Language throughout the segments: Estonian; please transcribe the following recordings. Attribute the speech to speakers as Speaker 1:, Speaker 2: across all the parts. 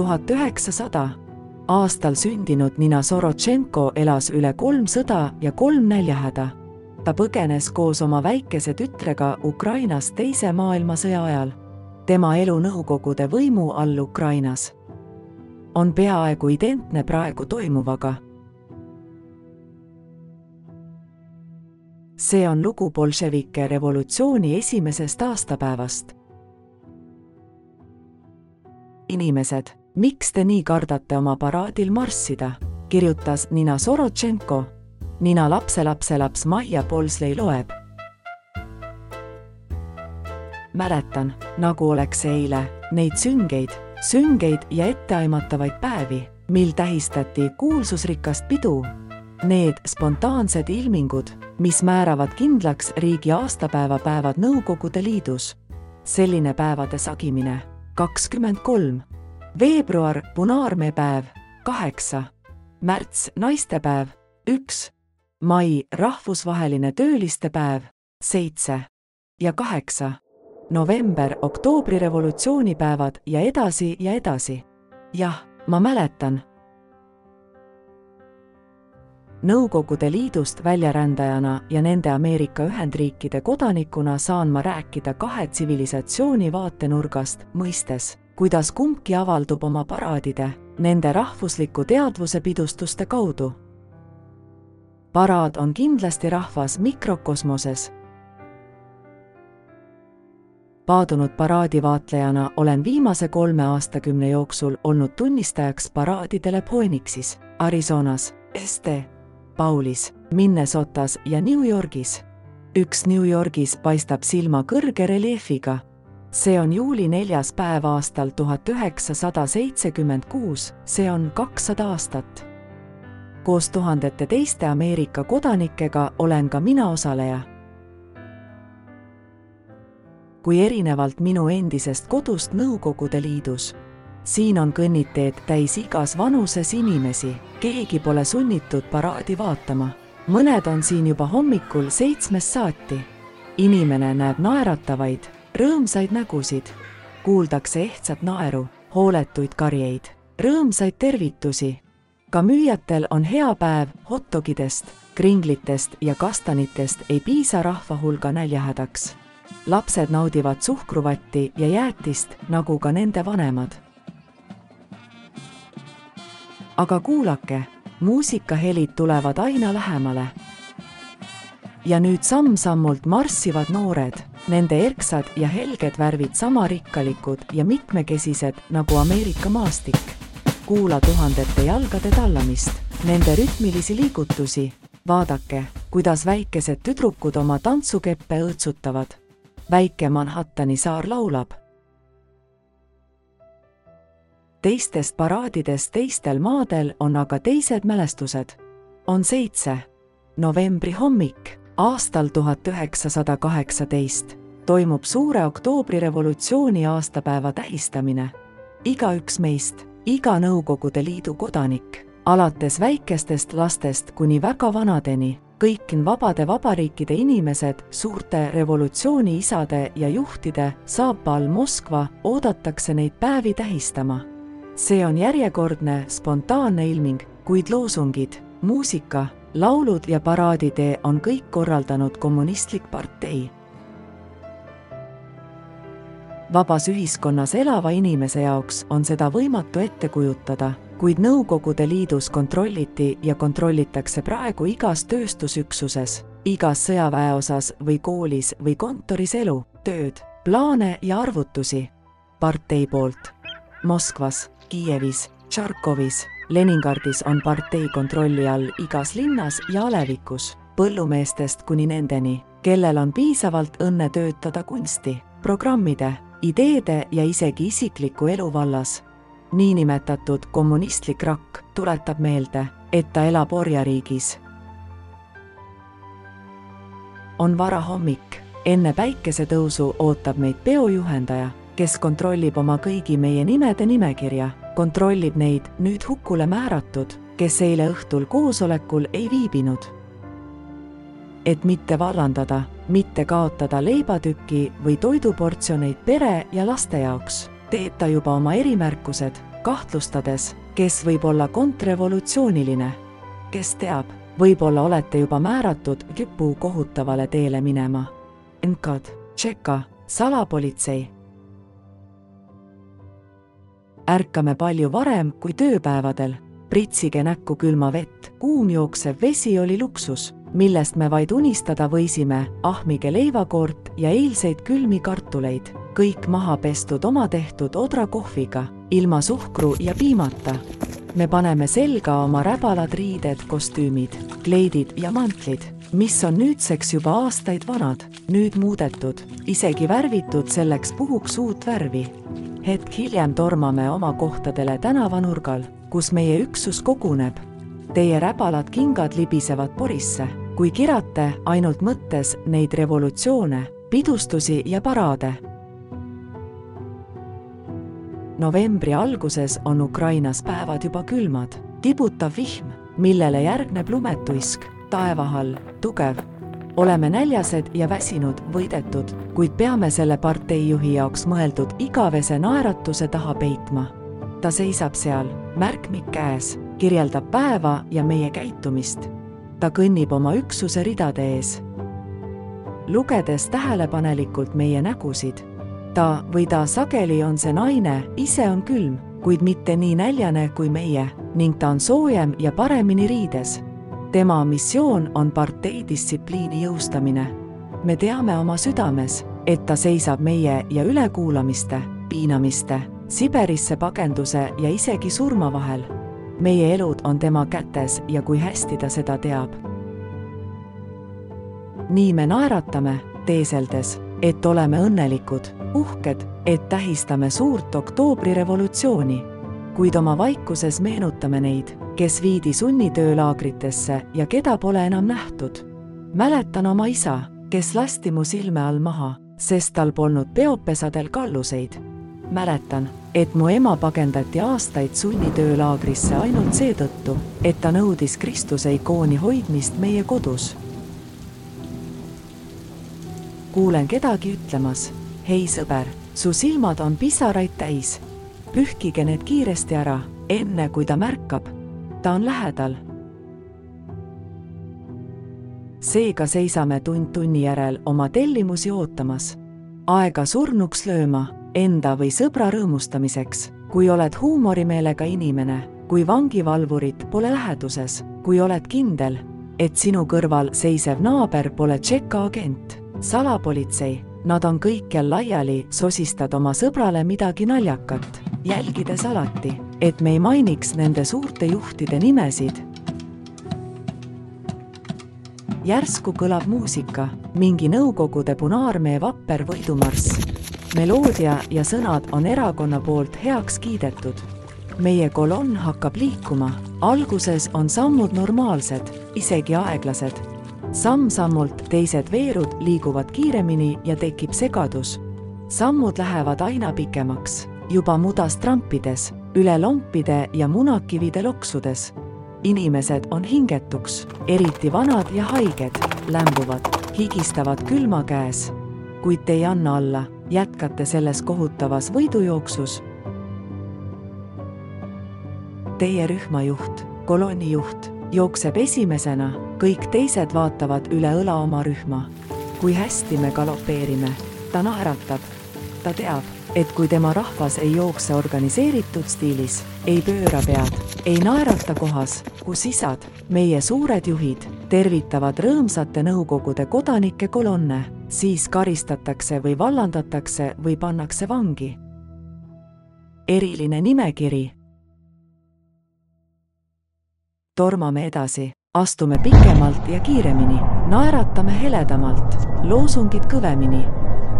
Speaker 1: tuhat üheksasada. aastal sündinud Nina Sorotšenko elas üle kolm sõda ja kolm näljahäda. ta põgenes koos oma väikese tütrega Ukrainast Teise maailmasõja ajal. tema elu Nõukogude võimu all Ukrainas on peaaegu identne praegu toimuvaga see on lugu bolševike revolutsiooni esimesest aastapäevast. inimesed, miks te nii kardate oma paraadil marssida, kirjutas Nina Sorotšenko. Nina lapselapselaps Maia Polslei loeb. mäletan, nagu oleks eile, neid süngeid, süngeid ja etteaimatavaid päevi, mil tähistati kuulsusrikast pidu. Need spontaansed ilmingud mis määravad kindlaks riigi aastapäevapäevad Nõukogude Liidus. selline päevade sagimine kakskümmend kolm, veebruar punaarmeepäev kaheksa, märts naistepäev üks, mai rahvusvaheline töölistepäev seitse. Ja kaheksa, november oktoobrirevolutsioonipäevad ja edasi ja edasi. jah, ma mäletan. Nõukogude Liidust väljarändajana ja nende Ameerika Ühendriikide kodanikuna saan ma rääkida kahe tsivilisatsiooni vaatenurgast, mõistes, kuidas kumbki avaldub oma paraadide, nende rahvusliku teadvuse pidustuste kaudu. paraad on kindlasti rahvas mikrokosmoses. paadunud paraadivaatlejana olen viimase kolme aastakümne jooksul olnud tunnistajaks paraadidele Phoenixis, Arizonas, Este Paulis, Minnesotas ja New Yorgis. üks New Yorgis paistab silma kõrge reljeefiga. See on juuli neljas päev aastal tuhat üheksasada seitsekümmend kuus, see on kakssada aastat. koos tuhandete teiste Ameerika kodanikega olen ka mina osaleja. kui erinevalt minu endisest kodust Nõukogude Liidus siin on kõnniteed täis igas vanuses inimesi, keegi pole sunnitud paraadi vaatama. mõned on siin juba hommikul seitsmest saati. inimene näeb naeratavaid, rõõmsaid nägusid, kuuldakse ehtsat naeru, hooletuid karjeid, rõõmsaid tervitusi. ka müüjatel on hea päev hotdogidest, kringlitest ja kastanitest ei piisa rahva hulga näljahädaks. Lapsed naudivad suhkruvatti ja jäätist, nagu ka nende vanemad. Aga kuulake, muusikahelid tulevad aina lähemale. ja nüüd samm-sammult marssivad noored, nende erksad ja helged värvid sama rikkalikud ja mitmekesised nagu Ameerika maastik. kuula tuhandete jalgade tallamist, nende rütmilisi liigutusi, vaadake, kuidas väikesed tüdrukud oma tantsukeppe õõtsutavad. väike Manhattani saar laulab teistest paraadidest teistel maadel on aga teised mälestused. on seitse, novembri hommik aastal tuhat üheksasada kaheksateist toimub suure oktoobrirevolutsiooni aastapäeva tähistamine. igaüks meist, iga Nõukogude Liidu kodanik, alates väikestest lastest kuni väga vanadeni, kõik vabade vabariikide inimesed, suurte revolutsiooni isade ja juhtide saapa all Moskva oodatakse neid päevi tähistama see on järjekordne spontaanne ilming, kuid loosungid, muusika, laulud ja paraaditee on kõik korraldanud kommunistlik partei. Vabas ühiskonnas elava inimese jaoks on seda võimatu ette kujutada, kuid Nõukogude Liidus kontrolliti ja kontrollitakse praegu igas tööstusüksuses, igas sõjaväeosas või koolis või kontoris elu, tööd, plaane ja arvutusi. Partei poolt. Moskvas Kiievis, Tšarkovis, Leningradis on partei kontrolli all igas linnas ja alevikus, põllumeestest kuni nendeni, kellel on piisavalt õnne töötada kunsti, programmide, ideede ja isegi isikliku elu vallas. niinimetatud kommunistlik rakk tuletab meelde, et ta elab orjariigis. on varahommik, enne päikesetõusu ootab meid peojuhendaja kes kontrollib oma kõigi meie nimede nimekirja, kontrollib neid nüüd hukule määratud, kes eile õhtul koosolekul ei viibinud. Et mitte vallandada, mitte kaotada leibatüki või toiduportsjoneid pere ja laste jaoks, teeb ta juba oma erimärkused, kahtlustades, kes võib olla kontrrevolutsiooniline. kes teab, võib-olla olete juba määratud kipu kohutavale teele minema. NKAD, Tšeka, salapolitsei. ärkame palju varem kui tööpäevadel pritsige näkku külma vett, kuum jooksev vesi oli luksus, millest me vaid unistada võisime, ahmige leivakoort ja eilseid külmi kartuleid, kõik maha pestud oma tehtud odrakohviga, ilma suhkru ja piimata. me paneme selga oma räbalad riided, kostüümid, kleidid ja mantlid, mis on nüüdseks juba aastaid vanad, nüüd muudetud, isegi värvitud selleks puhuks uut värvi. hetk hiljem tormame oma kohtadele tänavanurgal kus meie üksus koguneb. Teie räbalad kingad libisevad porisse, kui kirate ainult mõttes neid revolutsioone, pidustusi ja paraade. novembri alguses on Ukrainas päevad juba külmad, tibutav vihm, millele järgneb lumetuisk, taevahall, tugev. oleme näljased ja väsinud, võidetud, kuid peame selle parteijuhi jaoks mõeldud igavese naeratuse taha peitma ta seisab seal, märkmik käes, kirjeldab päeva ja meie käitumist. Ta kõnnib oma üksuse ridade ees. lugedes tähelepanelikult meie nägusid, ta või ta sageli on see naine, ise on külm, kuid mitte nii näljane kui meie ning ta on soojem ja paremini riides. tema missioon on parteidistsipliini jõustamine. me teame oma südames, et ta seisab meie ja ülekuulamiste, piinamiste Siberisse pagenduse ja isegi surma vahel. Meie elud on tema kätes ja kui hästi ta seda teab. nii me naeratame, teeseldes, et oleme õnnelikud, uhked, et tähistame suurt oktoobrirevolutsiooni. kuid oma vaikuses meenutame neid, kes viidi sunnitöölaagritesse ja keda pole enam nähtud. mäletan oma isa, kes lasti mu silme all maha, sest tal polnud peopesadel kalluseid mäletan, et mu ema pagendati aastaid sunnitöölaagrisse ainult seetõttu, et ta nõudis Kristuse ikooni hoidmist meie kodus. kuulen kedagi ütlemas, hei sõber, su silmad on pisaraid täis. pühkige need kiiresti ära, enne kui ta märkab. ta on lähedal. seega seisame tund tunni järel oma tellimusi ootamas. aega surnuks lööma enda või sõbra rõõmustamiseks, kui oled huumorimeelega inimene, kui vangivalvurit pole läheduses, kui oled kindel, et sinu kõrval seisev naaber pole Tšeka agent, salapolitsei, nad on kõikjal laiali, sosistad oma sõbrale midagi naljakat, jälgides alati, et me ei mainiks nende suurte juhtide nimesid. järsku kõlab muusika, mingi Nõukogude Punaarmee vapper võidumarss meloodia ja sõnad on erakonna poolt heaks kiidetud. meie kolonn hakkab liikuma, alguses on sammud normaalsed, isegi aeglased. samm-sammult teised veerud liiguvad kiiremini ja tekib segadus. sammud lähevad aina pikemaks, juba mudas trampides, üle lompide ja munakivide loksudes. inimesed on hingetuks, eriti vanad ja haiged, lämbuvad, higistavad külma käes. kuid ei anna alla jätkate selles kohutavas võidujooksus. Teie rühmajuht, kolonnijuht, jookseb esimesena, kõik teised vaatavad üle õla oma rühma. kui hästi me galopeerime, ta naeratab, ta teab, et kui tema rahvas ei jookse organiseeritud stiilis, ei pööra pead, ei naerata kohas, kus isad, meie suured juhid, tervitavad rõõmsate Nõukogude kodanike kolonne, siis karistatakse või vallandatakse või pannakse vangi. eriline nimekiri. tormame edasi, astume pikemalt ja kiiremini, naeratame heledamalt, loosungid kõvemini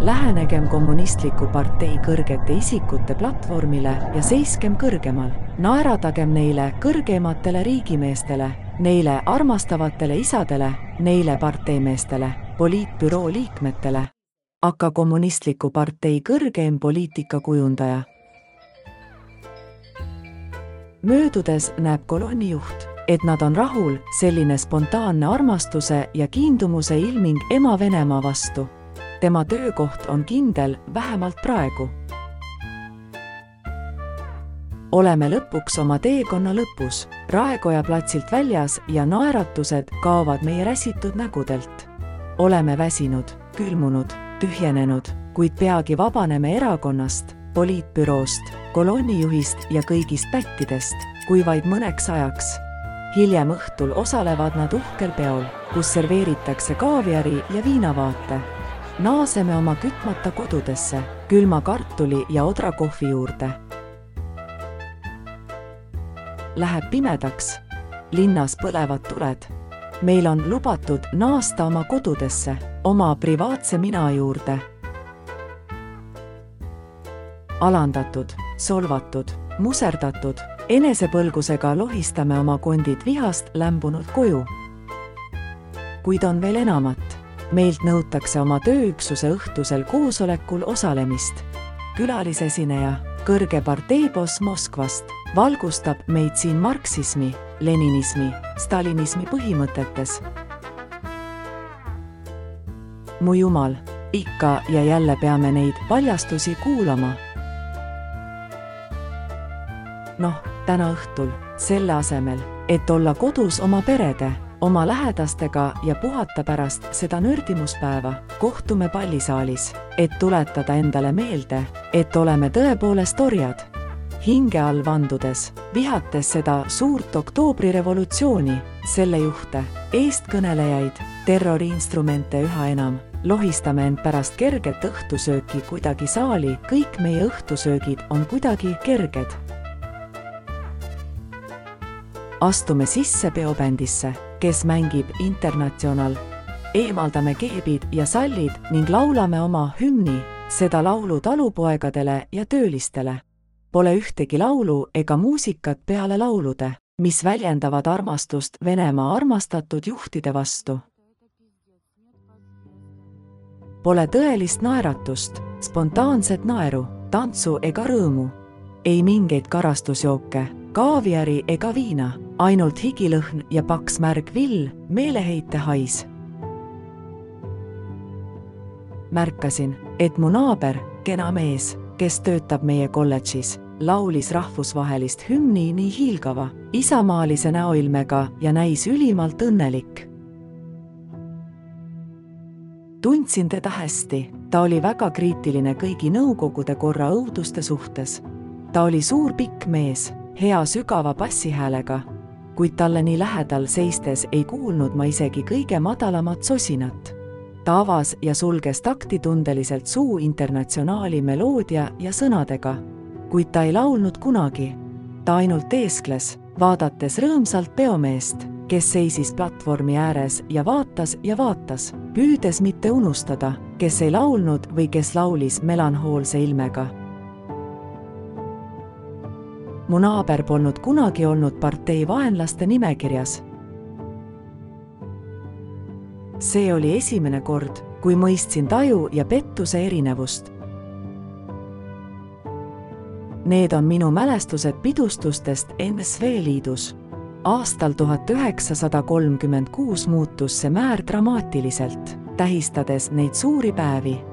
Speaker 1: lähenegem kommunistliku partei kõrgete isikute platvormile ja seiskem kõrgemal. naeratagem neile kõrgematele riigimeestele, neile armastavatele isadele, neile parteimeestele, poliitbüroo liikmetele. aga kommunistliku partei kõrgeim poliitikakujundaja. möödudes näeb kolonni juht, et nad on rahul, selline spontaanne armastuse ja kiindumuse ilming ema Venemaa vastu tema töökoht on kindel vähemalt praegu. oleme lõpuks oma teekonna lõpus, Raekoja platsilt väljas ja naeratused kaovad meie räsitud nägudelt. Oleme väsinud, külmunud, tühjenenud, kuid peagi vabaneme erakonnast, poliitbüroost, kolonnijuhist ja kõigist pättidest, kui vaid mõneks ajaks. hiljem õhtul osalevad nad uhkel peol, kus serveeritakse kaaviari ja viinavaate. naaseme oma kütmata kodudesse, külma kartuli ja odra kohvi juurde läheb pimedaks. linnas põlevad tuled. Meil on lubatud naasta oma kodudesse, oma privaatse mina juurde. alandatud, solvatud, muserdatud, enesepõlgusega lohistame oma kondid vihast lämbunud koju. kuid on veel enamat. meilt nõutakse oma tööüksuse õhtusel koosolekul osalemist. külalisesineja, kõrge parteiboss Moskvast valgustab meid siin marksismi, leninismi, stalinismi põhimõtetes. mu jumal, ikka ja jälle peame neid paljastusi kuulama. noh, täna õhtul, selle asemel, et olla kodus oma perede, oma lähedastega ja puhata pärast seda nördimuspäeva, kohtume pallisaalis, et tuletada endale meelde, et oleme tõepoolest orjad hinge all vandudes, vihates seda suurt oktoobrirevolutsiooni, selle juhte, eestkõnelejaid, terroriinstrumente üha enam, lohistame end pärast kerget õhtusööki kuidagi saali, kõik meie õhtusöögid on kuidagi kerged. astume sisse peobändisse, kes mängib Internatsional. eemaldame keebid ja sallid ning laulame oma hümni, seda laulu talupoegadele ja töölistele Pole ühtegi laulu ega muusikat peale laulude, mis väljendavad armastust Venemaa armastatud juhtide vastu. Pole tõelist naeratust, spontaanset naeru, tantsu ega rõõmu. ei mingeid karastusjooke, kaaviari ega viina, ainult higilõhn ja paks märg vill, meeleheite hais. märkasin, et mu naaber, kena mees kes töötab meie kolledžis, laulis rahvusvahelist hümni nii hiilgava, isamaalise näoilmega ja näis ülimalt õnnelik. tundsin teda hästi, ta oli väga kriitiline kõigi Nõukogude korra õuduste suhtes. ta oli suur pikk mees, hea sügava bassihäälega, kuid talle nii lähedal seistes ei kuulnud ma isegi kõige madalamat sosinat ta avas ja sulges taktitundeliselt suu internatsionaali meloodia ja sõnadega, kuid ta ei laulnud kunagi. ta ainult teeskles, vaadates rõõmsalt peomeest, kes seisis platvormi ääres ja vaatas ja vaatas, püüdes mitte unustada, kes ei laulnud või kes laulis melanhoolse ilmega. Mu naaber polnud kunagi olnud partei vaenlaste nimekirjas see oli esimene kord, kui mõistsin taju ja pettuse erinevust. Need on minu mälestused pidustustest NSV Liidus. aastal tuhat üheksasada kolmkümmend kuus muutus see määr dramaatiliselt, tähistades neid suuri päevi